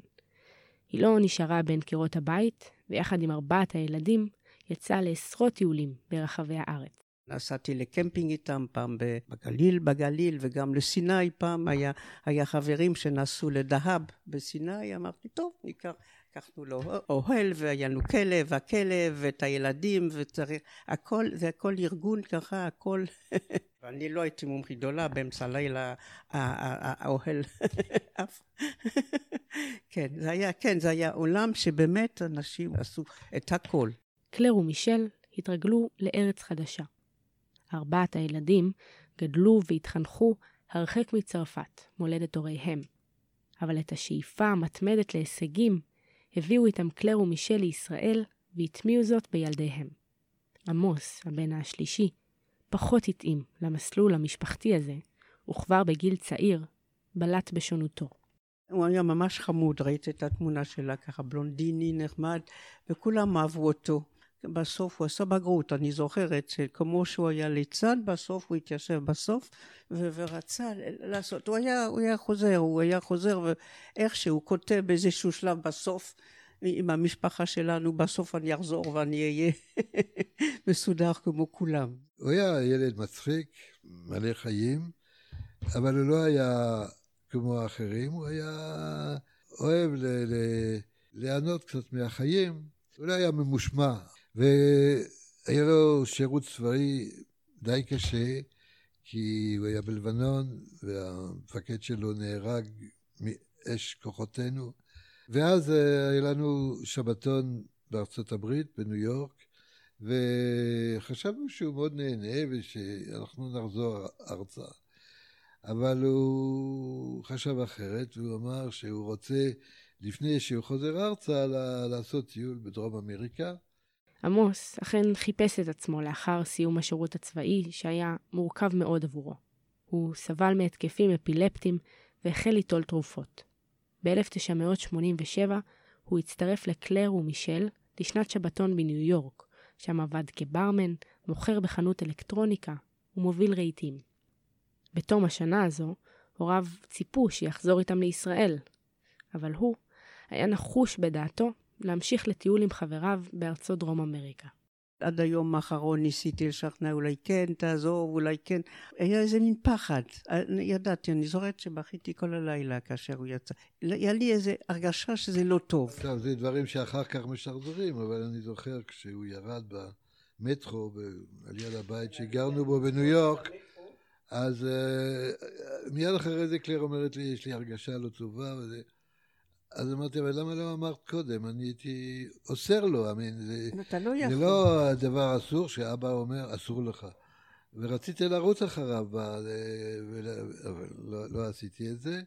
היא לא נשארה בין קירות הבית, ויחד עם ארבעת הילדים, יצא לעשרות טיולים ברחבי הארץ. נסעתי לקמפינג איתם, פעם בגליל, בגליל, וגם לסיני פעם היה, היה חברים שנסעו לדהב בסיני, אמרתי, טוב, ניקח, לקחנו לו אוהל, והיה לנו כלב, הכלב, ואת הילדים, וצריך, הכל, זה הכל ארגון ככה, הכל. ואני לא הייתי מומחית גדולה, באמצע הלילה האוהל עף. כן, זה היה, כן, זה היה עולם שבאמת אנשים עשו את הכל. קלר ומישל התרגלו לארץ חדשה. ארבעת הילדים גדלו והתחנכו הרחק מצרפת, מולדת הוריהם. אבל את השאיפה המתמדת להישגים הביאו איתם קלר ומישל לישראל והטמיעו זאת בילדיהם. עמוס, הבן השלישי, פחות התאים למסלול המשפחתי הזה, וכבר בגיל צעיר בלט בשונותו. הוא היה ממש חמוד, ראית את התמונה שלה ככה בלונדיני, נחמד, וכולם אהבו אותו. בסוף הוא עשה בגרות, אני זוכרת שכמו שהוא היה ליצן, בסוף הוא התיישב בסוף ו- ורצה לעשות, הוא היה, הוא היה חוזר, הוא היה חוזר ואיך שהוא כותב באיזשהו שלב בסוף עם המשפחה שלנו, בסוף אני אחזור ואני אהיה מסודר כמו כולם. הוא היה ילד מצחיק, מלא חיים, אבל הוא לא היה כמו האחרים, הוא היה אוהב ליהנות קצת מהחיים, הוא לא היה ממושמע. והיה לו שירות צבאי די קשה, כי הוא היה בלבנון, והמפקד שלו נהרג מאש כוחותינו. ואז אה, היה לנו שבתון בארצות הברית, בניו יורק, וחשבנו שהוא מאוד נהנה ושאנחנו נחזור ארצה. אבל הוא חשב אחרת, והוא אמר שהוא רוצה, לפני שהוא חוזר ארצה, לעשות טיול בדרום אמריקה. עמוס אכן חיפש את עצמו לאחר סיום השירות הצבאי, שהיה מורכב מאוד עבורו. הוא סבל מהתקפים אפילפטיים והחל ליטול תרופות. ב-1987 הוא הצטרף לקלר ומישל לשנת שבתון בניו יורק, שם עבד כברמן, מוכר בחנות אלקטרוניקה ומוביל רהיטים. בתום השנה הזו, הוריו ציפו שיחזור איתם לישראל, אבל הוא היה נחוש בדעתו להמשיך לטיול עם חבריו בארצות דרום אמריקה. עד היום האחרון ניסיתי לשכנע, אולי כן, תעזוב, אולי כן. היה איזה מין פחד. ידעתי, אני זוכרת שבכיתי כל הלילה כאשר הוא יצא. היה לי איזו הרגשה שזה לא טוב. עכשיו, זה דברים שאחר כך משחזרים, אבל אני זוכר כשהוא ירד במטרו, על יד הבית שגרנו בו בניו יורק, אז uh, מיד אחרי זה קלר אומרת לי, יש לי הרגשה לא טובה, וזה... אז אמרתי, אבל למה לא אמרת קודם? אני הייתי אוסר לו, אמין, זה, לא זה לא דבר אסור שאבא אומר, אסור לך. ורציתי לרוץ אחריו, אבל לא, לא עשיתי את זה.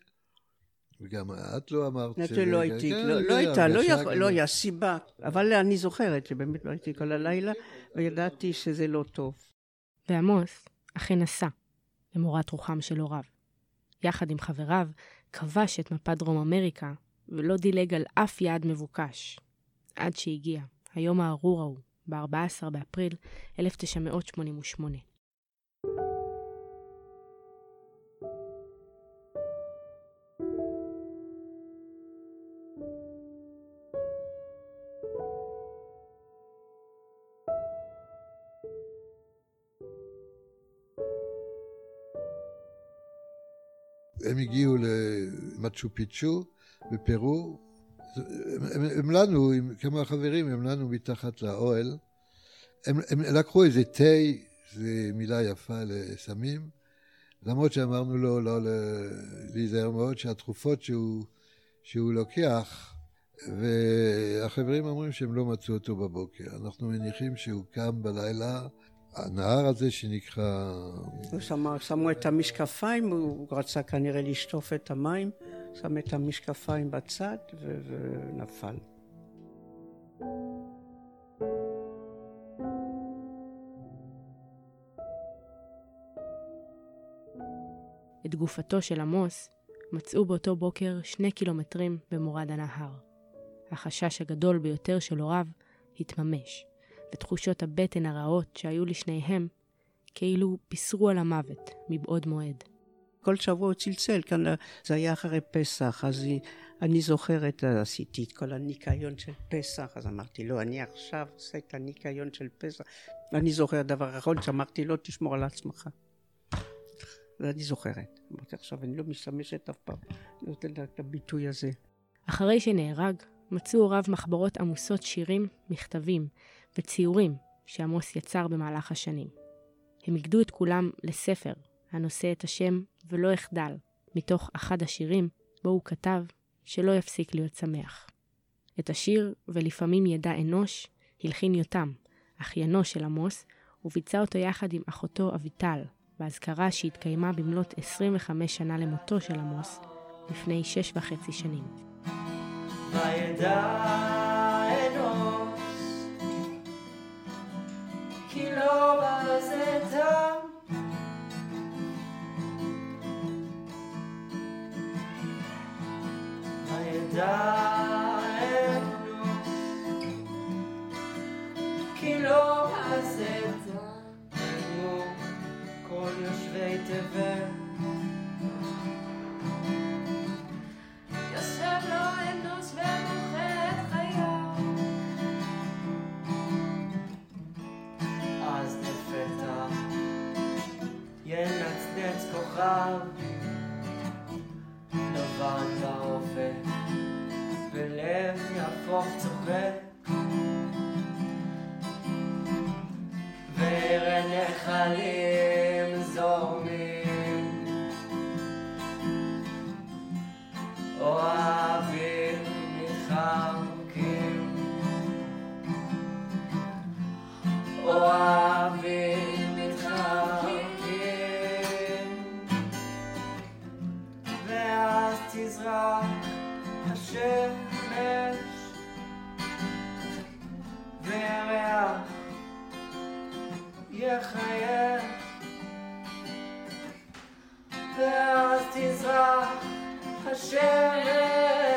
וגם את לא אמרת ש... לא הייתי, כן, לא, לא הייתה, לא, לא היה סיבה. אבל אני זוכרת שבאמת לא הייתי כל הלילה, וידעתי שזה לא טוב. ועמוס אכן נסע, למורת רוחם של הוריו. יחד עם חבריו, כבש את מפת דרום אמריקה ולא דילג על אף יעד מבוקש. עד שהגיע, היום הארור ההוא, ב-14 באפריל 1988. הם הגיעו למצ'ו פיצ'ו, בפרו, הם, הם לנו, עם כמה חברים, הם לנו מתחת לאוהל. הם, הם לקחו איזה תה, זו מילה יפה לסמים, למרות שאמרנו לו לא להיזהר מאוד שהתרופות שהוא, שהוא לוקח, והחברים אומרים שהם לא מצאו אותו בבוקר. אנחנו מניחים שהוא קם בלילה, הנהר הזה שנקרא... שמו את המשקפיים, הוא רצה כנראה לשטוף את המים. שם את המשקפיים בצד ו- ונפל. את גופתו של עמוס מצאו באותו בוקר שני קילומטרים במורד הנהר. החשש הגדול ביותר של הוריו התממש, ותחושות הבטן הרעות שהיו לשניהם כאילו פיסרו על המוות מבעוד מועד. כל שבוע הוא צלצל, כאן זה היה אחרי פסח, אז אני זוכרת, עשיתי את כל הניקיון של פסח, אז אמרתי לו, אני עכשיו עושה את הניקיון של פסח. ואני זוכר דבר אחרון שאמרתי לו, תשמור על עצמך. ואני זוכרת. אמרתי, עכשיו אני לא משתמשת אף פעם, אני נותן את הביטוי הזה. אחרי שנהרג, מצאו הוריו מחברות עמוסות שירים, מכתבים וציורים שעמוס יצר במהלך השנים. הם הגדו את כולם לספר הנושא את השם ולא אחדל, מתוך אחד השירים בו הוא כתב שלא יפסיק להיות שמח. את השיר "ולפעמים ידע אנוש" הלחין יותם, אחיינו של עמוס, וביצע אותו יחד עם אחותו אביטל, באזכרה שהתקיימה במלאת 25 שנה למותו של עמוס, לפני שש וחצי שנים. וידע אנוש, כי לא בזאת כי לא עשיתנו כל יושבי תבל יושב לו אנוש ומוכר את חייו אז לפתע ינצנץ כוכב לבן באופק כאב יהפוך צוחק וירא נחלים זורמים. אוהבים מתחמקים אוהבים מתחמקים ואז תזרח השם הירח יחייך ואז תזרח השמש.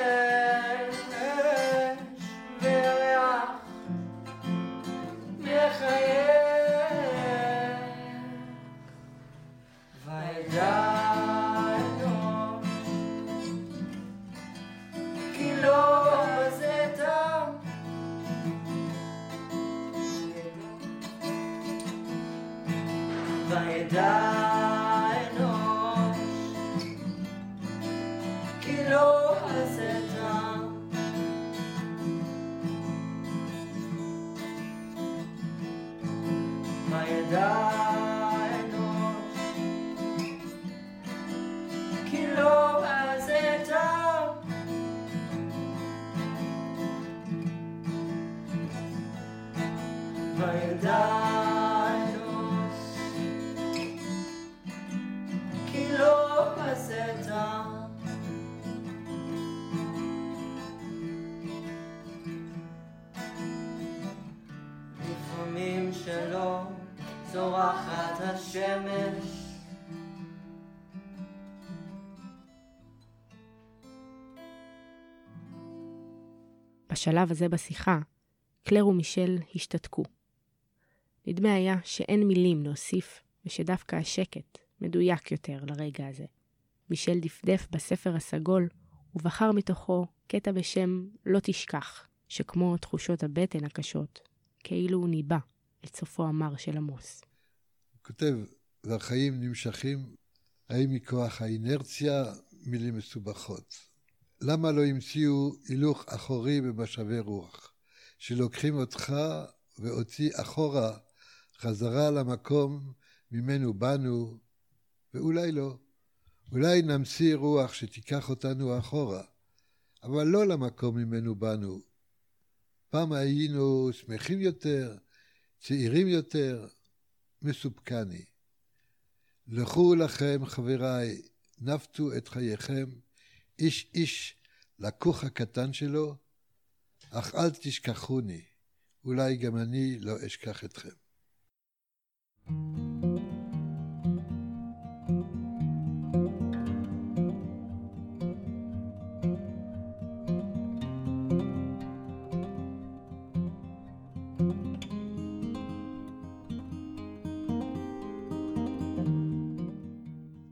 בשלב הזה בשיחה, קלר ומישל השתתקו. נדמה היה שאין מילים להוסיף, ושדווקא השקט מדויק יותר לרגע הזה. מישל דפדף בספר הסגול, ובחר מתוכו קטע בשם "לא תשכח", שכמו תחושות הבטן הקשות, כאילו הוא ניבא את סופו המר של עמוס. הוא כותב, והחיים נמשכים, האם מכוח האינרציה, מילים מסובכות. למה לא המציאו הילוך אחורי במשאבי רוח, שלוקחים אותך ואותי אחורה, חזרה למקום ממנו באנו, ואולי לא. אולי נמציא רוח שתיקח אותנו אחורה, אבל לא למקום ממנו באנו. פעם היינו שמחים יותר, צעירים יותר, מסופקני. לכו לכם, חבריי, נפתו את חייכם, איש איש לכוך הקטן שלו, אך אל תשכחוני, אולי גם אני לא אשכח אתכם.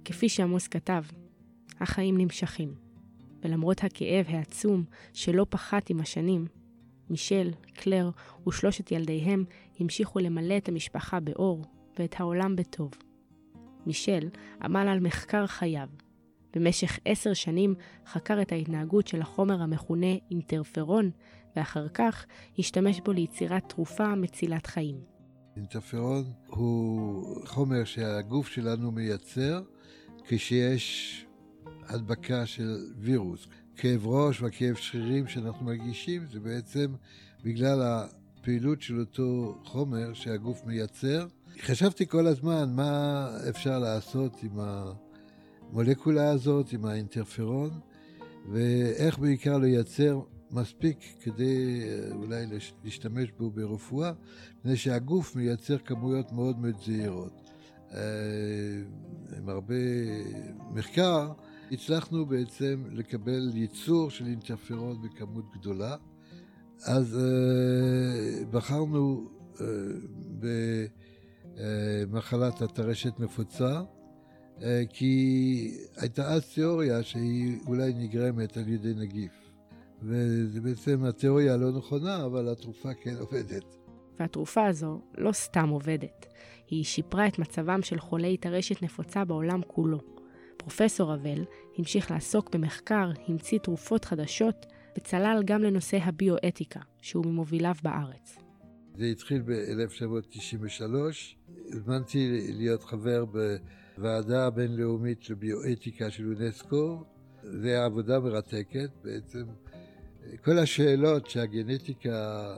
כפי שעמוס כתב, החיים נמשכים, ולמרות הכאב העצום שלא פחת עם השנים, מישל, קלר ושלושת ילדיהם המשיכו למלא את המשפחה באור ואת העולם בטוב. מישל עמל על מחקר חייו. במשך עשר שנים חקר את ההתנהגות של החומר המכונה אינטרפרון, ואחר כך השתמש בו ליצירת תרופה מצילת חיים. אינטרפרון הוא חומר שהגוף שלנו מייצר כשיש הדבקה של וירוס. כאב ראש והכאב שרירים שאנחנו מרגישים זה בעצם בגלל הפעילות של אותו חומר שהגוף מייצר. חשבתי כל הזמן מה אפשר לעשות עם המולקולה הזאת, עם האינטרפרון, ואיך בעיקר לייצר מספיק כדי אולי להשתמש בו ברפואה, מפני שהגוף מייצר כמויות מאוד מאוד זהירות. עם הרבה מחקר, הצלחנו בעצם לקבל ייצור של אינטרפרון בכמות גדולה. אז uh, בחרנו uh, במחלת הטרשת נפוצה, uh, כי הייתה אז תיאוריה שהיא אולי נגרמת על ידי נגיף. וזה בעצם התיאוריה לא נכונה, אבל התרופה כן עובדת. והתרופה הזו לא סתם עובדת, היא שיפרה את מצבם של חולי טרשת נפוצה בעולם כולו. פרופסור אבל המשיך לעסוק במחקר, המציא תרופות חדשות וצלל גם לנושא הביואתיקה, שהוא ממוביליו בארץ. זה התחיל ב-1993, הזמנתי להיות חבר בוועדה הבינלאומית לביואתיקה של אונסקו. זו הייתה עבודה מרתקת, בעצם כל השאלות שהגנטיקה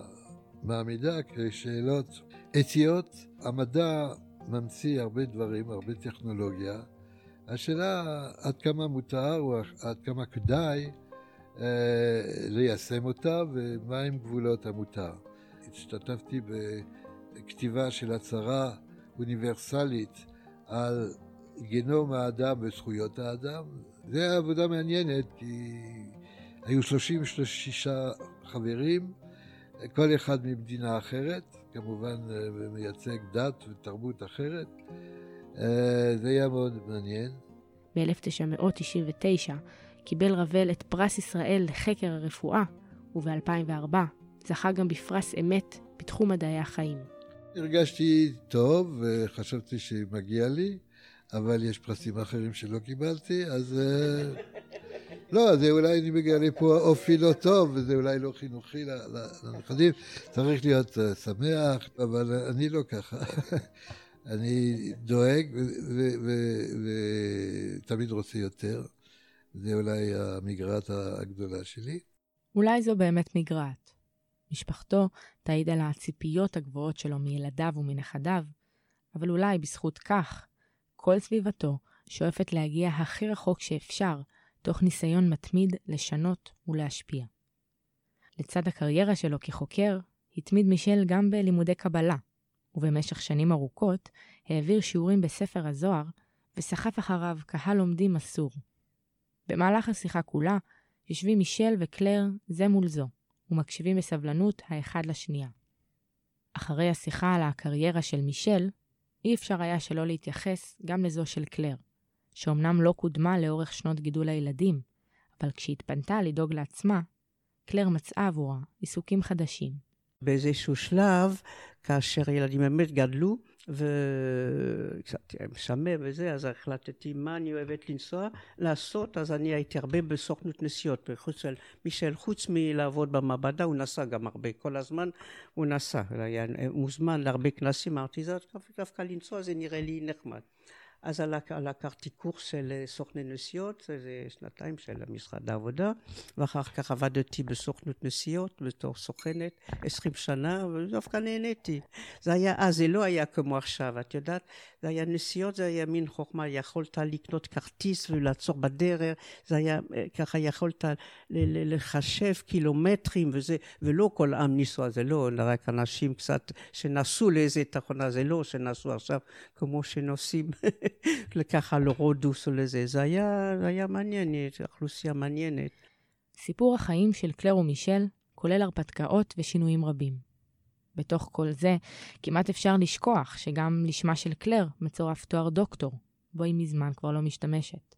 מעמידה כשאלות אתיות, המדע ממציא הרבה דברים, הרבה טכנולוגיה. השאלה עד כמה מותר או עד כמה כדאי אה, ליישם אותה ומהם גבולות המותר. השתתפתי בכתיבה של הצהרה אוניברסלית על גנום האדם וזכויות האדם. זו הייתה עבודה מעניינת כי היו 36 חברים, כל אחד ממדינה אחרת, כמובן אה, מייצג דת ותרבות אחרת. אה, זה היה מאוד מעניין. ב-1999 קיבל רבל את פרס ישראל לחקר הרפואה, וב-2004 זכה גם בפרס אמת בתחום מדעי החיים. הרגשתי טוב וחשבתי שמגיע לי, אבל יש פרסים אחרים שלא קיבלתי, אז... אה, לא, זה אולי אני מגיע לפה אופי לא טוב, וזה אולי לא חינוכי לנכדים. צריך להיות אה, שמח, אבל אני לא ככה. אני דואג ותמיד רוצה יותר. זה אולי המגרעת הגדולה שלי. אולי זו באמת מגרעת. משפחתו תעיד על הציפיות הגבוהות שלו מילדיו ומנכדיו, אבל אולי בזכות כך, כל סביבתו שואפת להגיע הכי רחוק שאפשר, תוך ניסיון מתמיד לשנות ולהשפיע. לצד הקריירה שלו כחוקר, התמיד מישל גם בלימודי קבלה, ובמשך שנים ארוכות העביר שיעורים בספר הזוהר, וסחף אחריו קהל לומדים מסור. במהלך השיחה כולה, יושבים מישל וקלר זה מול זו, ומקשיבים בסבלנות האחד לשנייה. אחרי השיחה על הקריירה של מישל, אי אפשר היה שלא להתייחס גם לזו של קלר, שאומנם לא קודמה לאורך שנות גידול הילדים, אבל כשהתפנתה לדאוג לעצמה, קלר מצאה עבורה עיסוקים חדשים. באיזשהו שלב, כאשר ילדים באמת גדלו, וקצת משעמם וזה, אז החלטתי מה אני אוהבת לנסוע, לעשות, אז אני הייתי הרבה בסוכנות נסיעות, חוץ של מישל, חוץ מלעבוד במעבדה, הוא נסע גם הרבה, כל הזמן הוא נסע, היה מוזמן להרבה כנסים, אמרתי, דווקא לנסוע זה נראה לי נחמד. אז לקחתי קורס של אה, סוכני נסיעות, זה שנתיים של משרד העבודה, ואחר כך עבדתי בסוכנות נסיעות בתור סוכנת עשרים שנה, ודווקא נהניתי. זה היה אז, זה לא היה כמו עכשיו, את יודעת, זה היה נסיעות, זה היה מין חוכמה, יכולת לקנות כרטיס ולעצור בדרך, זה היה, אה, ככה יכולת לחשב קילומטרים וזה, ולא כל עם ניסוע, זה לא רק אנשים קצת שנסעו לאיזה תחונה, זה לא שנסעו עכשיו כמו שנוסעים ככה לרודוס או לזה, זה היה, זה היה מעניין, אוכלוסייה מעניינת. סיפור החיים של קלר ומישל כולל הרפתקאות ושינויים רבים. בתוך כל זה, כמעט אפשר לשכוח שגם לשמה של קלר מצורף תואר דוקטור, בו היא מזמן כבר לא משתמשת.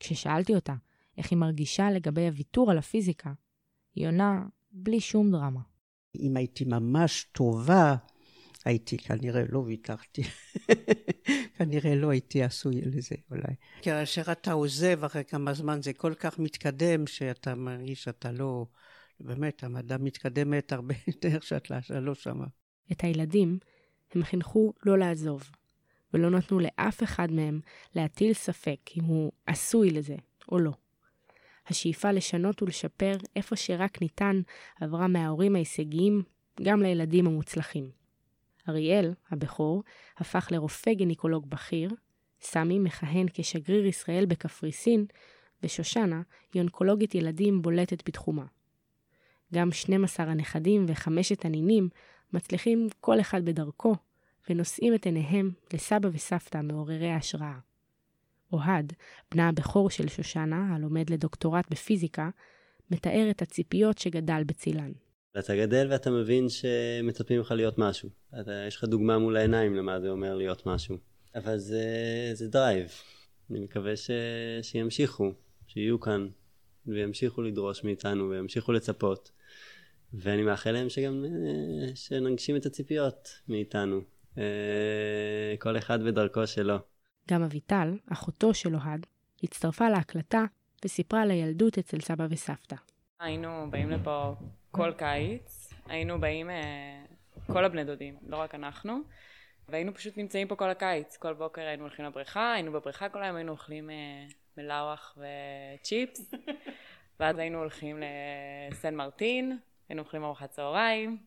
כששאלתי אותה איך היא מרגישה לגבי הוויתור על הפיזיקה, היא עונה בלי שום דרמה. אם הייתי ממש טובה, הייתי כנראה לא ויתרתי. כנראה לא הייתי עשוי לזה אולי. כאשר אתה עוזב אחרי כמה זמן זה כל כך מתקדם שאתה מרגיש שאתה לא... באמת, המדע מתקדמת הרבה יותר שאתה לא שמה. את הילדים הם חינכו לא לעזוב, ולא נתנו לאף אחד מהם להטיל ספק אם הוא עשוי לזה או לא. השאיפה לשנות ולשפר איפה שרק ניתן עברה מההורים ההישגיים גם לילדים המוצלחים. אריאל, הבכור, הפך לרופא גינקולוג בכיר, סמי מכהן כשגריר ישראל בקפריסין, ושושנה היא אונקולוגית ילדים בולטת בתחומה. גם 12 הנכדים וחמשת הנינים מצליחים כל אחד בדרכו, ונושאים את עיניהם לסבא וסבתא מעוררי ההשראה. אוהד, בנה הבכור של שושנה, הלומד לדוקטורט בפיזיקה, מתאר את הציפיות שגדל בצילן. אתה גדל ואתה מבין שמצפים לך להיות משהו. אתה, יש לך דוגמה מול העיניים למה זה אומר להיות משהו. אבל זה, זה drive. אני מקווה ש, שימשיכו, שיהיו כאן, וימשיכו לדרוש מאיתנו, וימשיכו לצפות. ואני מאחל להם שגם, אה, שנגשים את הציפיות מאיתנו. אה, כל אחד בדרכו שלו. גם אביטל, אחותו של אוהד, הצטרפה להקלטה וסיפרה על הילדות אצל סבא וסבתא. היינו באים לפה כל קיץ, היינו באים אה, כל הבני דודים, לא רק אנחנו, והיינו פשוט נמצאים פה כל הקיץ. כל בוקר היינו הולכים לבריכה, היינו בבריכה כל היום, היינו אוכלים מלאווח וצ'יפס, ואז היינו הולכים לסן מרטין, היינו אוכלים ארוחת צהריים,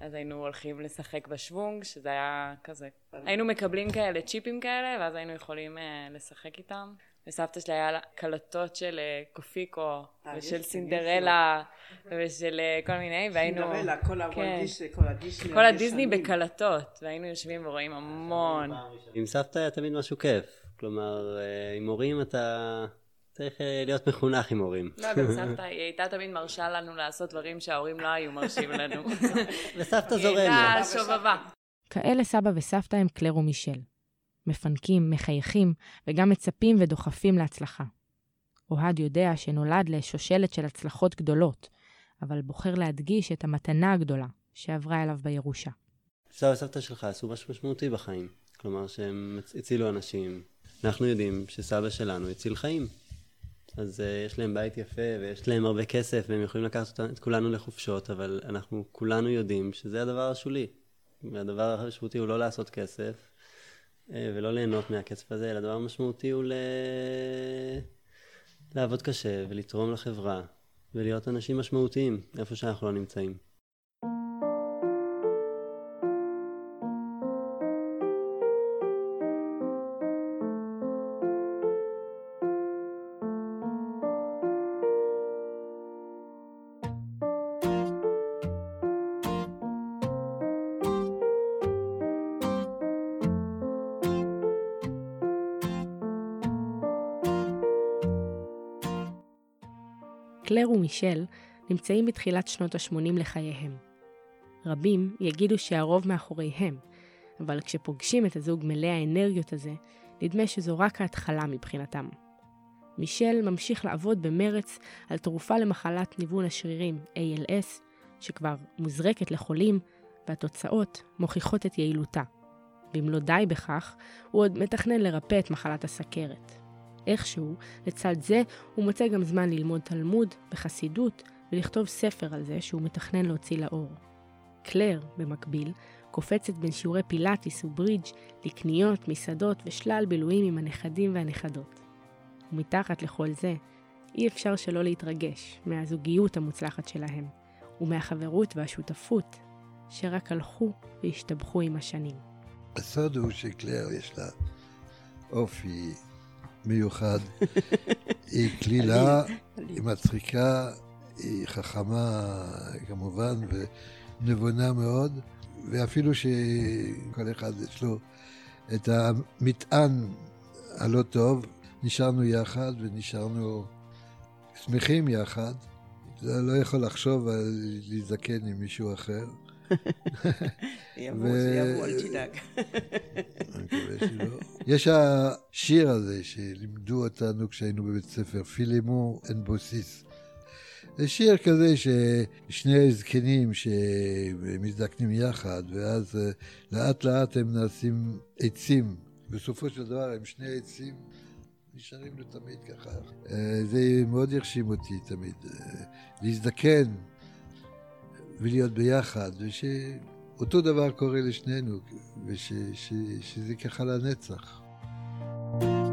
אז היינו הולכים לשחק בשוונג, שזה היה כזה, היינו מקבלים כאלה צ'יפים כאלה, ואז היינו יכולים uh, לשחק איתם. וסבתא שלי היה לה קלטות של uh, קופיקו, אה, ושל סינדרלה, ושל uh, כל מיני, והיינו... סינדרלה, כל כן. הדיסני, כל הדיסני. כל הדיסני בקלטות, והיינו יושבים ורואים המון. עם סבתא היה תמיד משהו כיף. כלומר, עם הורים אתה... צריך אה, להיות מחונך עם הורים. לא, גם סבתא, היא הייתה תמיד מרשה לנו לעשות דברים שההורים לא היו מרשים לנו. וסבתא זורמת. היא הייתה שובבה. כאלה סבא וסבתא הם קלר ומישל. מפנקים, מחייכים, וגם מצפים ודוחפים להצלחה. אוהד יודע שנולד לשושלת של הצלחות גדולות, אבל בוחר להדגיש את המתנה הגדולה שעברה אליו בירושה. סבא וסבתא שלך עשו משהו משמעותי בחיים. כלומר שהם הצילו אנשים. אנחנו יודעים שסבא שלנו הציל חיים. אז uh, יש להם בית יפה ויש להם הרבה כסף והם יכולים לקחת את כולנו לחופשות, אבל אנחנו כולנו יודעים שזה הדבר השולי. והדבר המשמעותי הוא לא לעשות כסף ולא ליהנות מהכסף הזה, אלא הדבר המשמעותי הוא ל... לעבוד קשה ולתרום לחברה ולהיות אנשים משמעותיים איפה שאנחנו לא נמצאים. ומישל נמצאים בתחילת שנות ה-80 לחייהם. רבים יגידו שהרוב מאחוריהם, אבל כשפוגשים את הזוג מלא האנרגיות הזה, נדמה שזו רק ההתחלה מבחינתם. מישל ממשיך לעבוד במרץ על תרופה למחלת ניוון השרירים ALS, שכבר מוזרקת לחולים, והתוצאות מוכיחות את יעילותה. ואם לא די בכך, הוא עוד מתכנן לרפא את מחלת הסכרת. איכשהו, לצד זה, הוא מוצא גם זמן ללמוד תלמוד וחסידות ולכתוב ספר על זה שהוא מתכנן להוציא לאור. קלר, במקביל, קופצת בין שיעורי פילאטיס וברידג' לקניות, מסעדות ושלל בילויים עם הנכדים והנכדות. ומתחת לכל זה, אי אפשר שלא להתרגש מהזוגיות המוצלחת שלהם, ומהחברות והשותפות שרק הלכו והשתבחו עם השנים. הסוד הוא שקלר יש לה אופי מיוחד. היא קלילה, היא מצחיקה, היא חכמה כמובן ונבונה מאוד, ואפילו שכל אחד יש לו את המטען הלא טוב, נשארנו יחד ונשארנו שמחים יחד. לא יכול לחשוב על להזדקן עם מישהו אחר. יבוא, זה יבוא, אל תדאג. יש השיר הזה שלימדו אותנו כשהיינו בבית ספר, פילימו אנד בוסיס. זה שיר כזה ששני זקנים שמזדקנים יחד, ואז אה, לאט לאט הם נעשים עצים. בסופו של דבר הם שני עצים נשארים לתמיד ככה. אה, זה מאוד הרשים אותי תמיד. אה, להזדקן ולהיות ביחד, ושאותו דבר קורה לשנינו, ושזה ככה לנצח. thank you